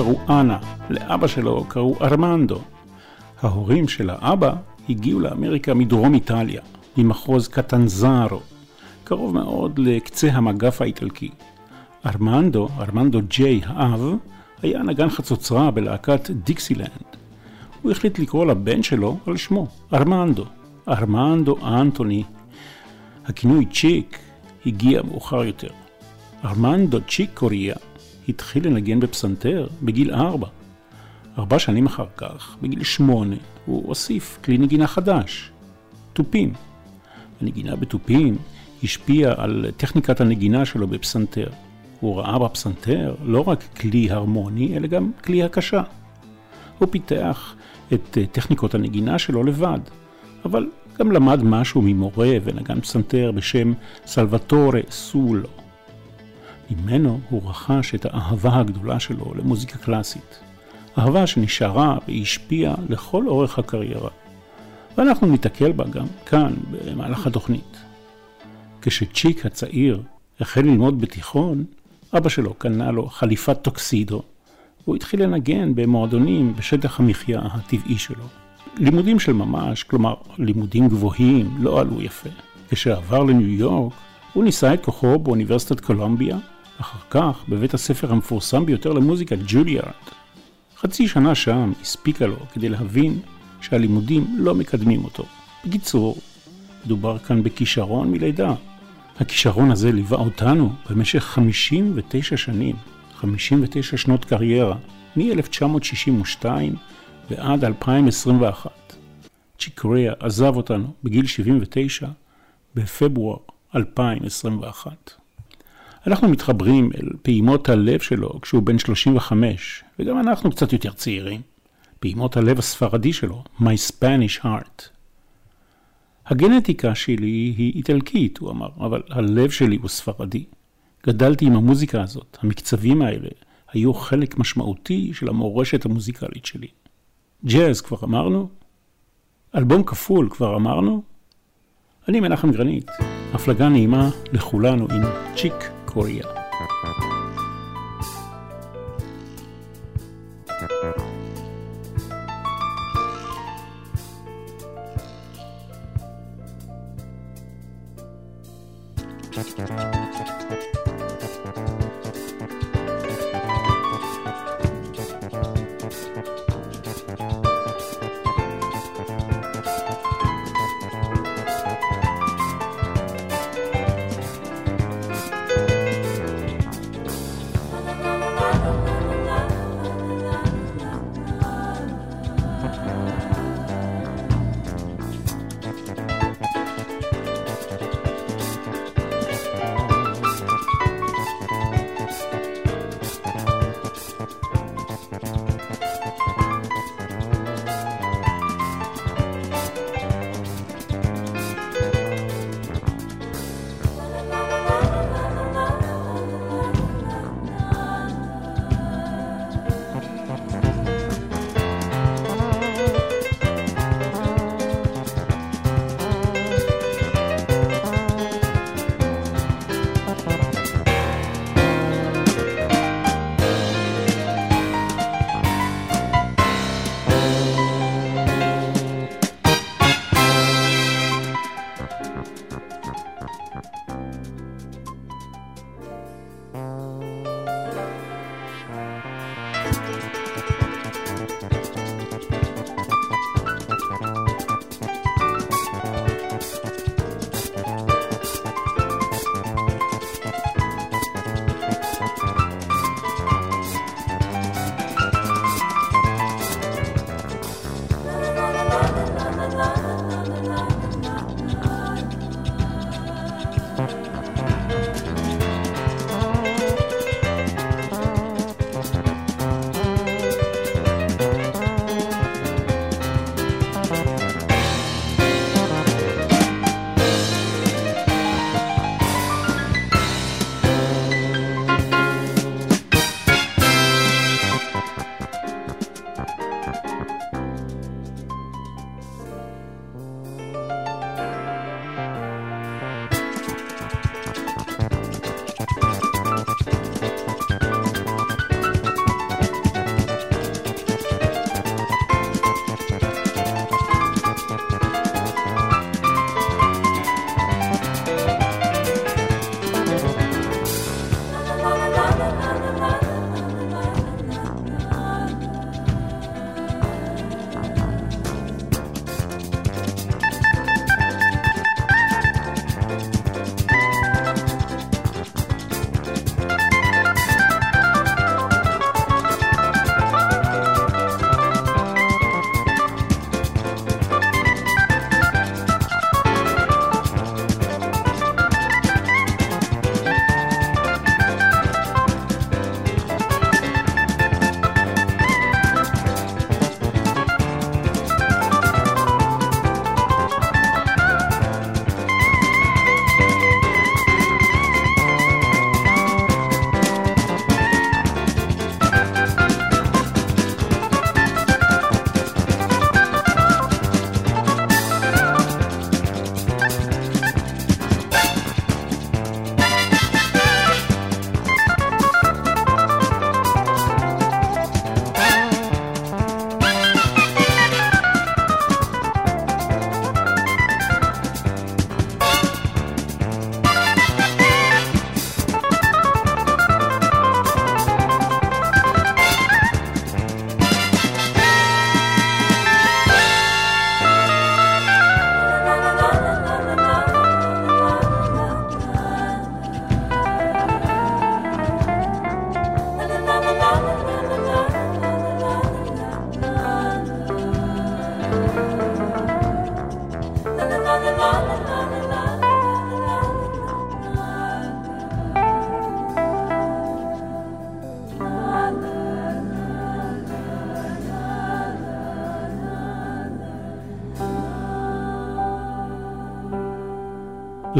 קראו אנה, לאבא שלו קראו ארמנדו. ההורים של האבא הגיעו לאמריקה מדרום איטליה, ממחוז קטנזארו, קרוב מאוד לקצה המגף האיטלקי. ארמנדו, ארמנדו ג'יי האב, היה נגן חצוצרה בלהקת דיקסילנד. הוא החליט לקרוא לבן שלו על שמו, ארמנדו, ארמנדו אנטוני. הכינוי צ'יק הגיע מאוחר יותר. ארמנדו צ'יק קוריה התחיל לנגן בפסנתר בגיל ארבע. ארבע שנים אחר כך, בגיל שמונה, הוא הוסיף כלי נגינה חדש, תופים. הנגינה בתופים השפיעה על טכניקת הנגינה שלו בפסנתר. הוא ראה בפסנתר לא רק כלי הרמוני, אלא גם כלי הקשה. הוא פיתח את טכניקות הנגינה שלו לבד, אבל גם למד משהו ממורה ונגן פסנתר בשם סלווטורה סולו. ממנו הוא רכש את האהבה הגדולה שלו למוזיקה קלאסית. אהבה שנשארה והשפיעה לכל אורך הקריירה. ואנחנו ניתקל בה גם כאן במהלך התוכנית. כשצ'יק הצעיר החל ללמוד בתיכון, אבא שלו קנה לו חליפת טוקסידו, והוא התחיל לנגן במועדונים בשטח המחיה הטבעי שלו. לימודים של ממש, כלומר לימודים גבוהים, לא עלו יפה. כשעבר לניו יורק, הוא ניסה את כוחו באוניברסיטת קולומביה, אחר כך בבית הספר המפורסם ביותר למוזיקה, ג'וליארד. חצי שנה שם הספיקה לו כדי להבין שהלימודים לא מקדמים אותו. בקיצור, מדובר כאן בכישרון מלידה. הכישרון הזה ליווה אותנו במשך 59 שנים, 59 שנות קריירה, מ-1962 ועד 2021. צ'יקריה עזב אותנו בגיל 79 בפברואר 2021. אנחנו מתחברים אל פעימות הלב שלו כשהוא בן 35, וגם אנחנו קצת יותר צעירים. פעימות הלב הספרדי שלו, My Spanish Heart. הגנטיקה שלי היא איטלקית, הוא אמר, אבל הלב שלי הוא ספרדי. גדלתי עם המוזיקה הזאת, המקצבים האלה היו חלק משמעותי של המורשת המוזיקלית שלי. ג'אז כבר אמרנו? אלבום כפול כבר אמרנו? אני מנחם גרנית, הפלגה נעימה לכולנו עם צ'יק Korea.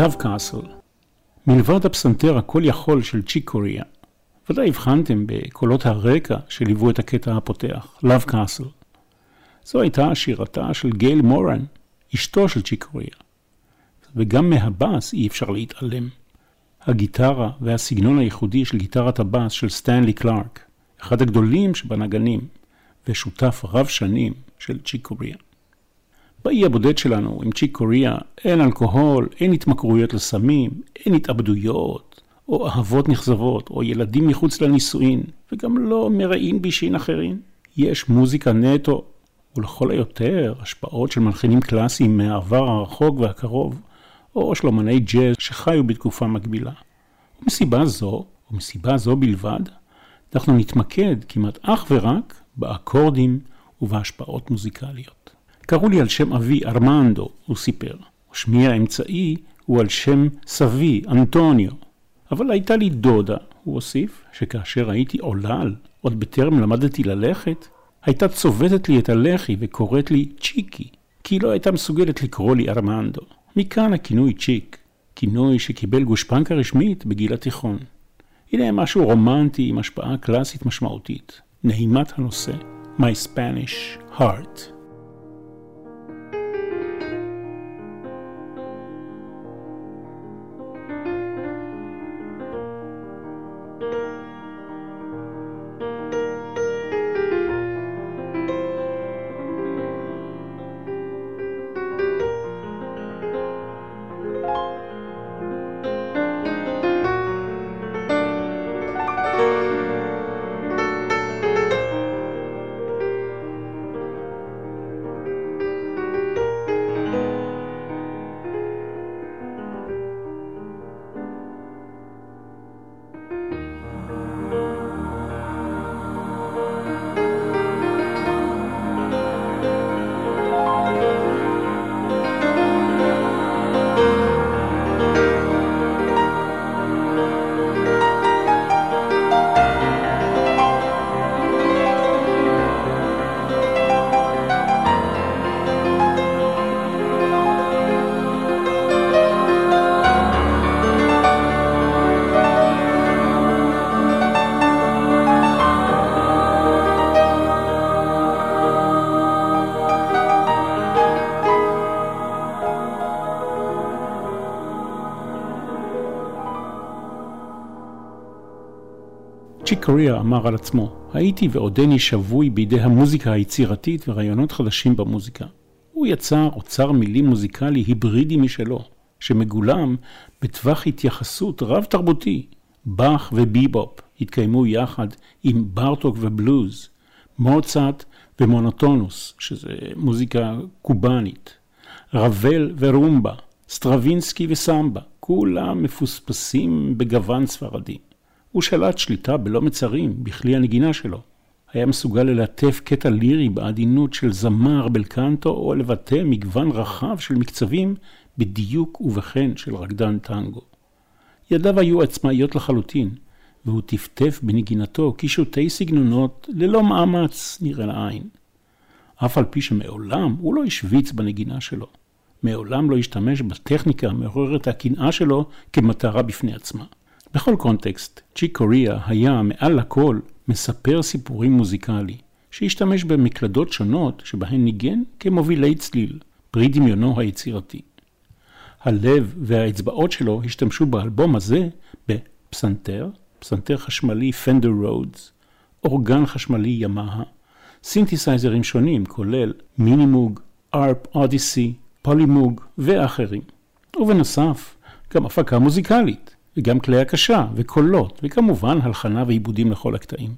Love Castle. מלבד הפסנתר הכל יכול של צ'יק קוריאה, ודאי הבחנתם בקולות הרקע שליוו את הקטע הפותח, Love Castle. זו הייתה שירתה של גייל מורן, אשתו של צ'יק קוריאה. וגם מהבאס אי אפשר להתעלם. הגיטרה והסגנון הייחודי של גיטרת הבאס של סטנלי קלארק, אחד הגדולים שבנגנים, ושותף רב שנים של צ'יק קוריאה. באי הבודד שלנו עם צ'יק קוריאה אין אלכוהול, אין התמכרויות לסמים, אין התאבדויות, או אהבות נכזבות, או ילדים מחוץ לנישואין, וגם לא מרעים בישין אחרים. יש מוזיקה נטו, ולכל היותר השפעות של מלחינים קלאסיים מהעבר הרחוק והקרוב, או שלומני ג'אז שחיו בתקופה מקבילה. ומסיבה זו, ומסיבה זו בלבד, אנחנו נתמקד כמעט אך ורק באקורדים ובהשפעות מוזיקליות. קראו לי על שם אבי ארמנדו, הוא סיפר, ושמי האמצעי הוא על שם סבי, אנטוניו. אבל הייתה לי דודה, הוא הוסיף, שכאשר הייתי עולל, עוד בטרם למדתי ללכת, הייתה צובטת לי את הלחי וקוראת לי צ'יקי, כי היא לא הייתה מסוגלת לקרוא לי ארמנדו. מכאן הכינוי צ'יק, כינוי שקיבל גושפנקה רשמית בגיל התיכון. הנה משהו רומנטי עם השפעה קלאסית משמעותית. נעימת הנושא, My Spanish Heart. צ'יק קוריאה אמר על עצמו, הייתי ועודני שבוי בידי המוזיקה היצירתית ורעיונות חדשים במוזיקה. הוא יצר אוצר מילים מוזיקלי היברידי משלו, שמגולם בטווח התייחסות רב-תרבותי. באך וביבופ התקיימו יחד עם בארטוק ובלוז, מוצרט ומונטונוס, שזה מוזיקה קובאנית, רבל ורומבה, סטרווינסקי וסמבה, כולם מפוספסים בגוון ספרדי. הוא שלט שליטה בלא מצרים בכלי הנגינה שלו. היה מסוגל ללטף קטע לירי בעדינות של זמר בלקנטו, או לבטא מגוון רחב של מקצבים בדיוק ובחן של רקדן טנגו. ידיו היו עצמאיות לחלוטין, והוא טפטף בנגינתו קישוטי סגנונות ללא מאמץ נראה לעין. אף על פי שמעולם הוא לא השוויץ בנגינה שלו. מעולם לא השתמש בטכניקה המעוררת הקנאה שלו כמטרה בפני עצמה. בכל קונטקסט, צ'יק קוריאה היה מעל לכל מספר סיפורים מוזיקלי, שהשתמש במקלדות שונות שבהן ניגן כמובילי צליל, פרי דמיונו היצירתי. הלב והאצבעות שלו השתמשו באלבום הזה בפסנתר, פסנתר חשמלי פנדר רודס, אורגן חשמלי ימאה, סינתסייזרים שונים כולל מינימוג, ארפ אודיסי, פולימוג ואחרים. ובנוסף, גם הפקה מוזיקלית. וגם כלי הקשה וקולות, וכמובן הלחנה ועיבודים לכל הקטעים.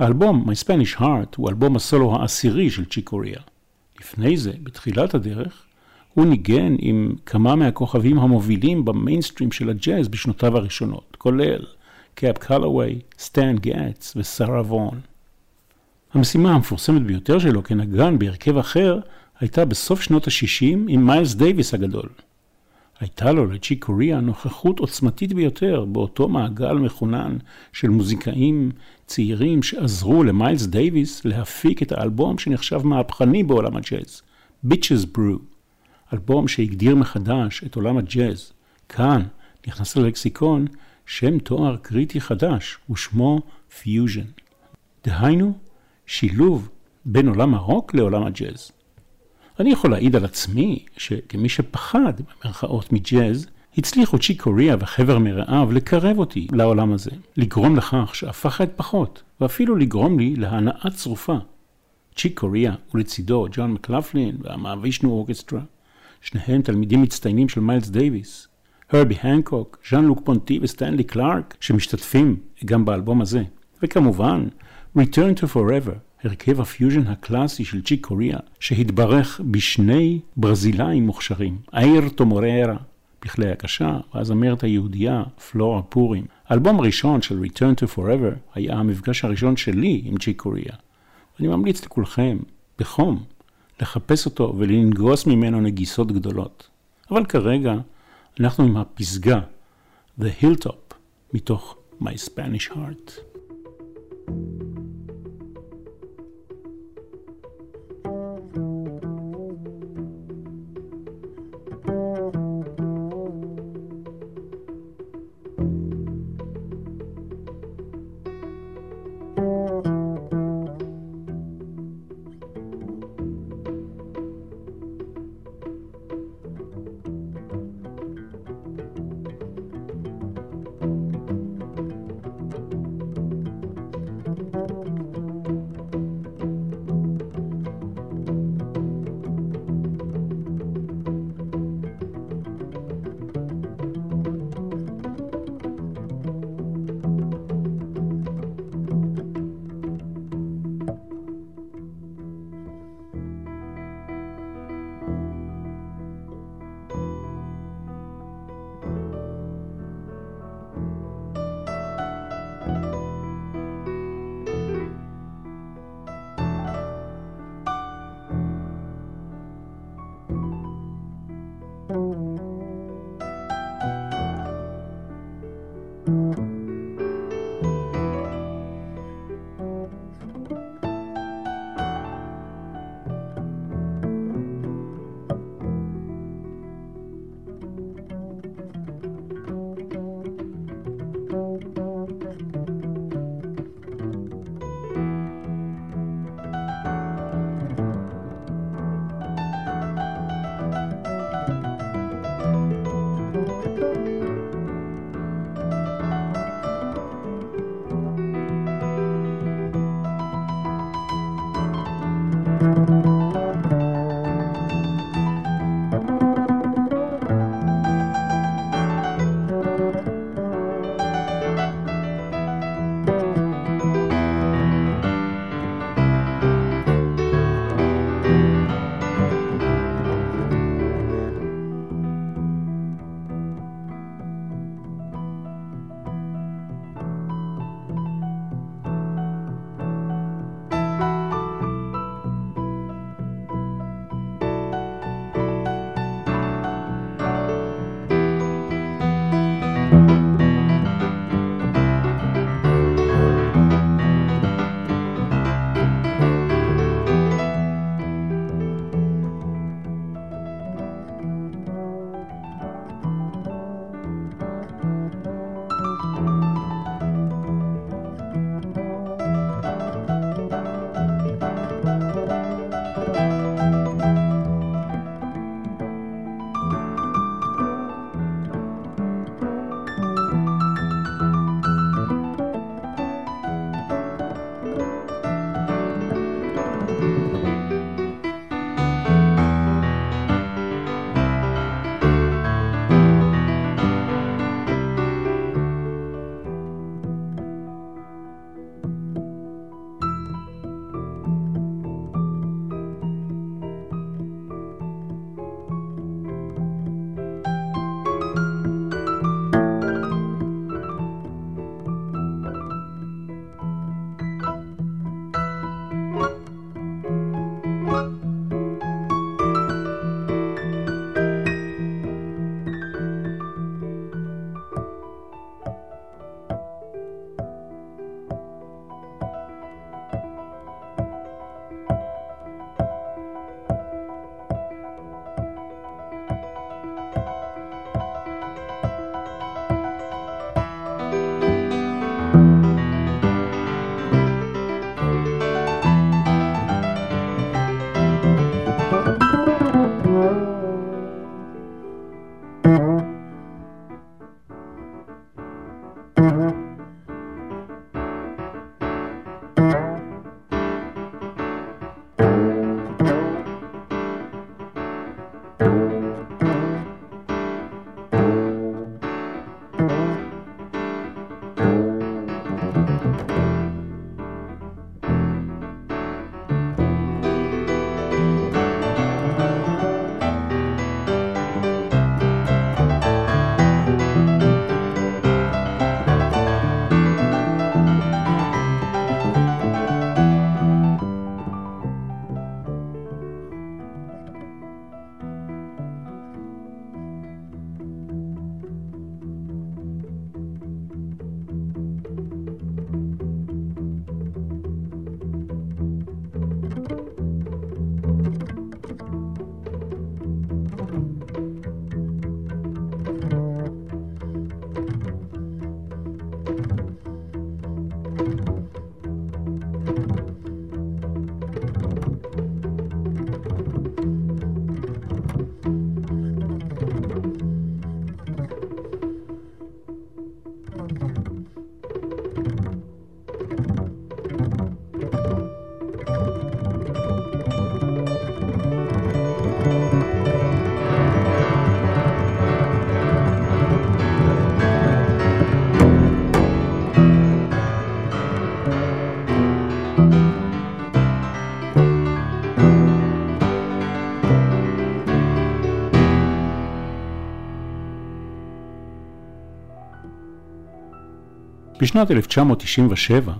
האלבום My Spanish Heart הוא אלבום הסולו העשירי של צ'יקוריה. לפני זה, בתחילת הדרך, הוא ניגן עם כמה מהכוכבים המובילים במיינסטרים של הג'אז בשנותיו הראשונות, כולל קאב קאלוויי, סטן גץ ושרה וון. המשימה המפורסמת ביותר שלו כנגן בהרכב אחר הייתה בסוף שנות ה-60 עם מיילס דייוויס הגדול. הייתה לו לצ'יק קוריאה נוכחות עוצמתית ביותר באותו מעגל מחונן של מוזיקאים צעירים שעזרו למיילס דייוויס להפיק את האלבום שנחשב מהפכני בעולם הג'אז, Bitches Brew, אלבום שהגדיר מחדש את עולם הג'אז. כאן נכנס ללקסיקון שם תואר קריטי חדש, ושמו פיוז'ן. דהיינו, שילוב בין עולם הרוק לעולם הג'אז. אני יכול להעיד על עצמי שכמי שפחד, במרכאות, מג'אז, הצליחו צ'יק קוריאה וחבר מרעיו לקרב אותי לעולם הזה, לגרום לכך שאפחד פחות, ואפילו לגרום לי להנאה צרופה. צ'יק קוריאה ולצידו ג'ון מקלפלין וה Mahavishnu Orchestra, שניהם תלמידים מצטיינים של מיילס דייוויס, הרבי הנקוק, ז'אן לוק פונטי וסטנלי קלארק, שמשתתפים גם באלבום הזה, וכמובן, Return to Forever, הרכב הפיוז'ן הקלאסי של צ'יק קוריאה, שהתברך בשני ברזילאים מוכשרים, איירטו מוריירה, בכלי הקשה, והזמרת היהודייה, פלורה פורים. האלבום הראשון של Return to Forever היה המפגש הראשון שלי עם צ'יק קוריאה. אני ממליץ לכולכם, בחום, לחפש אותו ולנגוס ממנו נגיסות גדולות. אבל כרגע אנחנו עם הפסגה, The Hilltop, מתוך My Spanish Heart. בשנת 1997,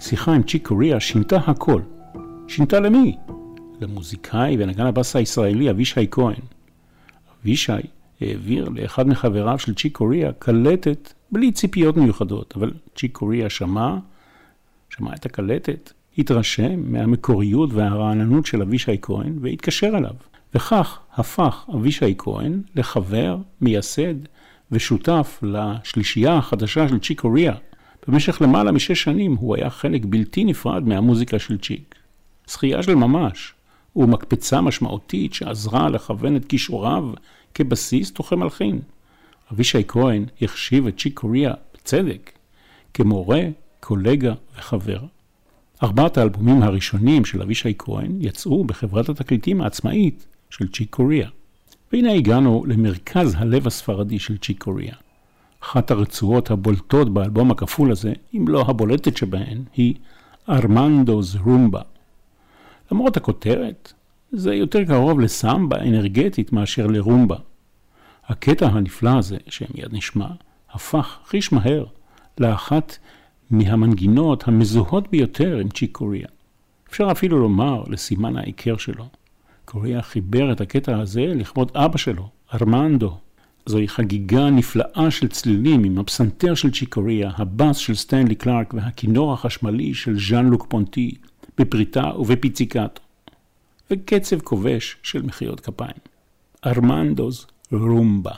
שיחה עם צ'יק קוריאה שינתה הכל. שינתה למי? למוזיקאי ונגן הבאס הישראלי אבישי כהן. אבישי העביר לאחד מחבריו של צ'יק קוריאה קלטת בלי ציפיות מיוחדות, אבל צ'יק קוריאה שמע, שמע את הקלטת, התרשם מהמקוריות והרעננות של אבישי כהן והתקשר אליו. וכך הפך אבישי כהן לחבר, מייסד ושותף לשלישייה החדשה של צ'יק קוריאה, במשך למעלה משש שנים הוא היה חלק בלתי נפרד מהמוזיקה של צ'יק. זכייה של ממש, ומקפצה משמעותית שעזרה לכוון את כישוריו כבסיס תוכי מלחין. אבישי כהן החשיב את צ'יק קוריאה, בצדק, כמורה, קולגה וחבר. ארבעת האלבומים הראשונים של אבישי כהן יצאו בחברת התקליטים העצמאית של צ'יק קוריאה. והנה הגענו למרכז הלב הספרדי של צ'יק קוריאה. אחת הרצועות הבולטות באלבום הכפול הזה, אם לא הבולטת שבהן, היא ארמנדו's רומבה. למרות הכותרת, זה יותר קרוב לסמבה אנרגטית מאשר לרומבה. הקטע הנפלא הזה, שמיד נשמע, הפך חיש מהר לאחת מהמנגינות המזוהות ביותר עם צ'יק קוריאה. אפשר אפילו לומר לסימן ההיכר שלו. קוריאה חיבר את הקטע הזה לכבוד אבא שלו, ארמנדו, זוהי חגיגה נפלאה של צלילים עם הפסנתר של צ'יקוריה, הבאס של סטנלי קלארק והכינור החשמלי של ז'אן לוק פונטי, בפריטה ובפיציקטו, וקצב כובש של מחיאות כפיים. ארמנדו's רומבה.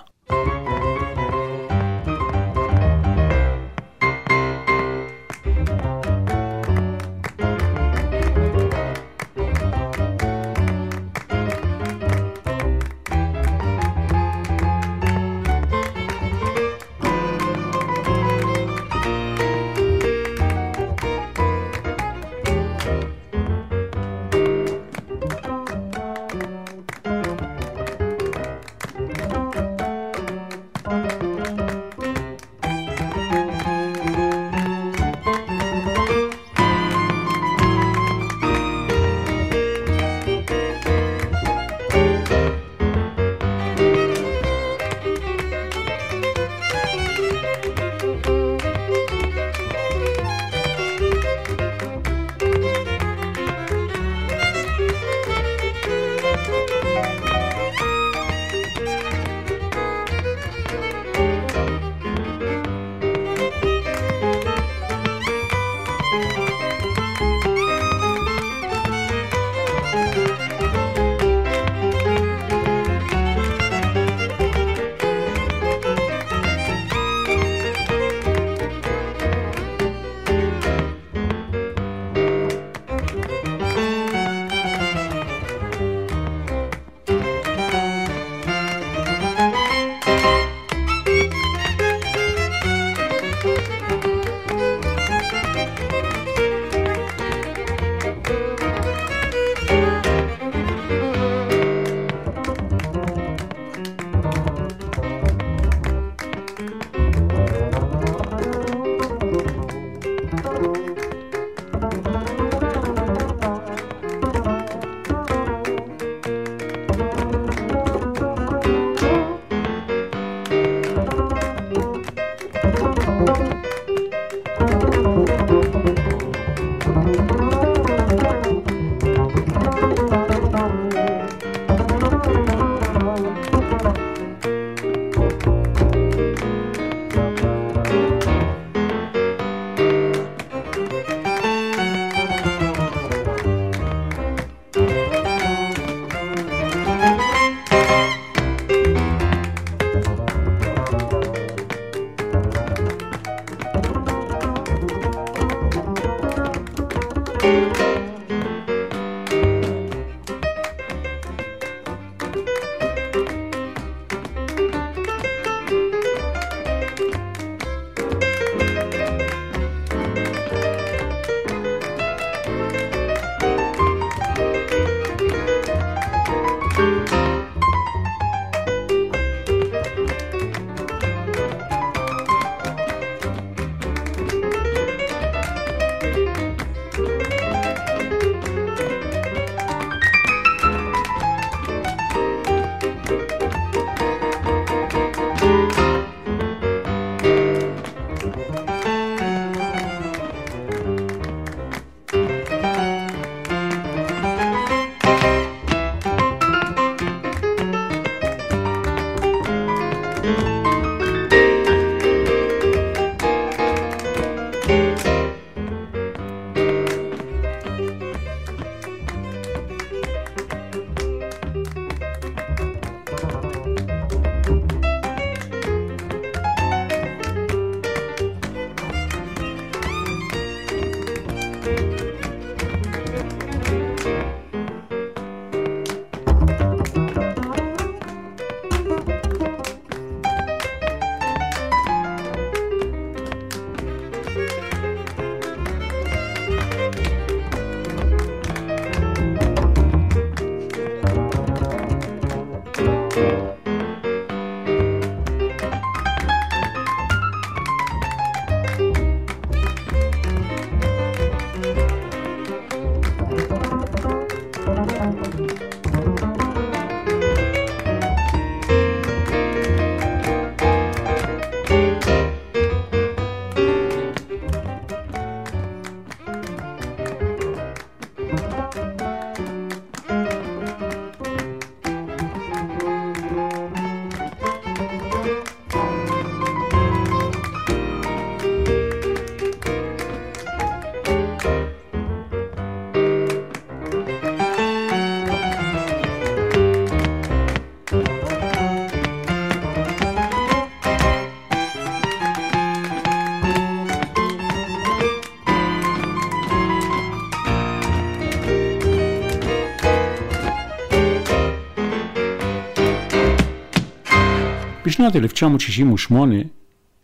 בשנת 1968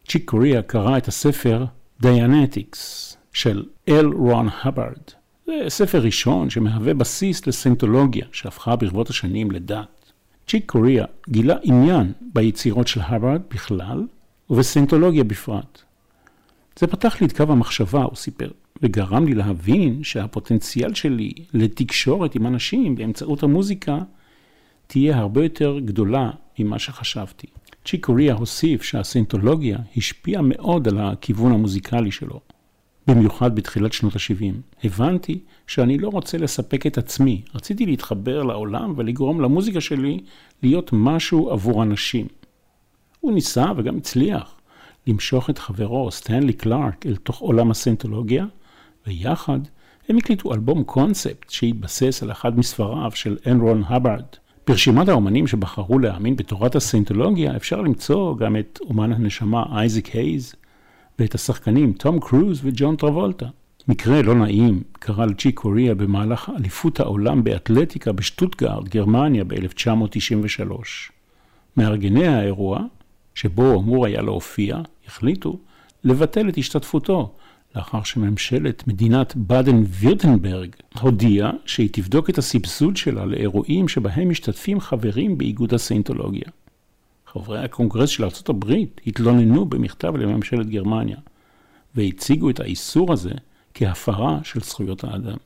צ'יק קוריאה קרא את הספר Dianetics של אל רון האברד. זה ספר ראשון שמהווה בסיס לסיינטולוגיה שהפכה ברבות השנים לדת. צ'יק קוריאה גילה עניין ביצירות של האברד בכלל ובסיינטולוגיה בפרט. זה פתח לי את קו המחשבה, הוא סיפר, וגרם לי להבין שהפוטנציאל שלי לתקשורת עם אנשים באמצעות המוזיקה תהיה הרבה יותר גדולה ממה שחשבתי. צ'יק קוריאה הוסיף שהסינטולוגיה השפיעה מאוד על הכיוון המוזיקלי שלו, במיוחד בתחילת שנות ה-70. הבנתי שאני לא רוצה לספק את עצמי, רציתי להתחבר לעולם ולגרום למוזיקה שלי להיות משהו עבור אנשים. הוא ניסה וגם הצליח למשוך את חברו סטנלי קלארק אל תוך עולם הסינטולוגיה, ויחד הם הקליטו אלבום קונספט שהתבסס על אחד מספריו של אנרון הברד, ברשימת האומנים שבחרו להאמין בתורת הסינטולוגיה אפשר למצוא גם את אומן הנשמה אייזק הייז ואת השחקנים תום קרוז וג'ון טרבולטה. מקרה לא נעים קרה לצ'י קוריאה במהלך אליפות העולם באתלטיקה בשטוטגרד, גרמניה ב-1993. מארגני האירוע, שבו אמור היה להופיע, החליטו לבטל את השתתפותו, לאחר שממשלת מדינת באדן-וירטנברג הודיעה שהיא תבדוק את הסבסוד שלה לאירועים שבהם משתתפים חברים באיגוד הסיינטולוגיה. חברי הקונגרס של ארה"ב התלוננו במכתב לממשלת גרמניה, והציגו את האיסור הזה כהפרה של זכויות האדם.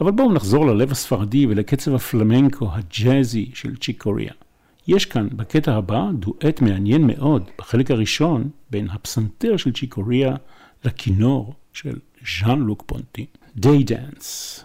אבל בואו נחזור ללב הספרדי ולקצב הפלמנקו הג'אזי של צ'יק קוריאה. יש כאן בקטע הבא דואט מעניין מאוד בחלק הראשון בין הפסנתר של צ'יק קוריאה לכינור של ז'אן לוק פונטי, Day Dance.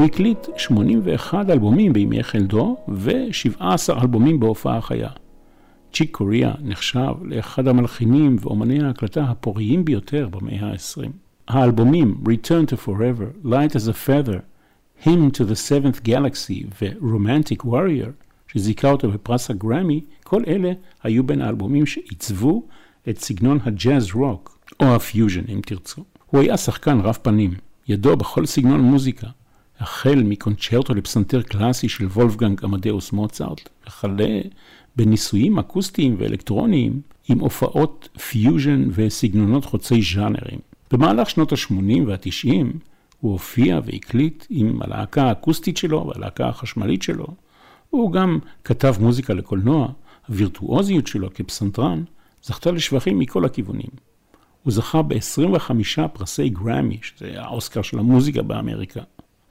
הוא הקליט 81 אלבומים בימי חלדו ו-17 אלבומים בהופעה חיה. צ'יק קוריאה נחשב לאחד המלחינים ואומני ההקלטה הפוריים ביותר במאה ה-20. האלבומים Return to Forever, Light as a Feather, Hymn to the Seventh Galaxy ו-Romantic Warrior, שזיכה אותו בפרס הגרמי, כל אלה היו בין האלבומים שעיצבו את סגנון הג'אז רוק, או הפיוז'ן אם תרצו. הוא היה שחקן רב פנים, ידו בכל סגנון מוזיקה, החל מקונצ'רטו לפסנתר קלאסי של וולפגנג עמדאוס מוצרט, וכלה בניסויים אקוסטיים ואלקטרוניים עם הופעות פיוז'ן וסגנונות חוצי ז'אנרים. במהלך שנות ה-80 וה-90 הוא הופיע והקליט עם הלהקה האקוסטית שלו והלהקה החשמלית שלו. הוא גם כתב מוזיקה לקולנוע, הווירטואוזיות שלו כפסנתרן זכתה לשבחים מכל הכיוונים. הוא זכה ב-25 פרסי גרמי, שזה האוסקר של המוזיקה באמריקה.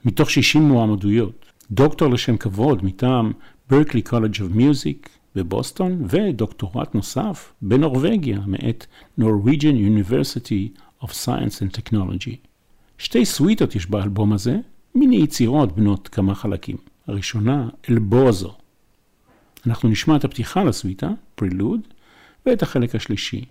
מתוך 60 מועמדויות. דוקטור לשם כבוד מטעם Berklee College of Music בבוסטון, ודוקטורט נוסף בנורבגיה מאת Norwegian University of Science and Technology. שתי סוויטות יש באלבום הזה, מיני יצירות בנות כמה חלקים. הראשונה, El Bozo. אנחנו נשמע את הפתיחה לסוויטה, פרילוד, ואת החלק השלישי,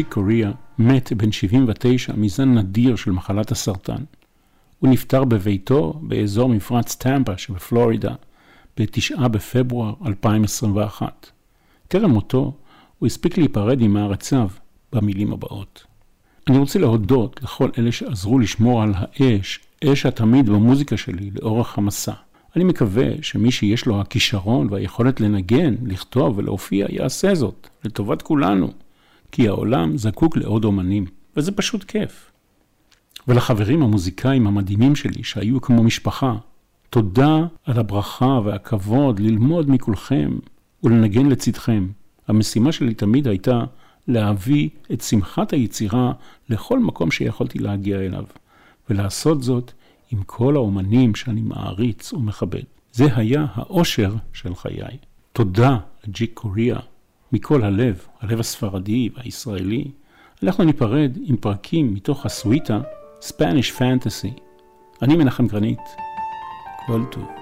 צ'יק קוריאה מת בן 79 מזן נדיר של מחלת הסרטן. הוא נפטר בביתו באזור מפרץ טמפה שבפלורידה ב-9 בפברואר 2021. טרם מותו הוא הספיק להיפרד עם מערציו במילים הבאות. אני רוצה להודות לכל אלה שעזרו לשמור על האש, אש התמיד במוזיקה שלי לאורך המסע. אני מקווה שמי שיש לו הכישרון והיכולת לנגן, לכתוב ולהופיע יעשה זאת, לטובת כולנו, כי העולם זקוק לעוד אומנים, וזה פשוט כיף. ולחברים המוזיקאים המדהימים שלי שהיו כמו משפחה, תודה על הברכה והכבוד ללמוד מכולכם ולנגן לצדכם. המשימה שלי תמיד הייתה להביא את שמחת היצירה לכל מקום שיכולתי להגיע אליו, ולעשות זאת עם כל האומנים שאני מעריץ ומכבד. זה היה האושר של חיי. תודה לג'יק קוריאה מכל הלב, הלב הספרדי והישראלי. אנחנו ניפרד עם פרקים מתוך הסוויטה Spanish Fantasy. אני מנחם גרנית. כל טוב.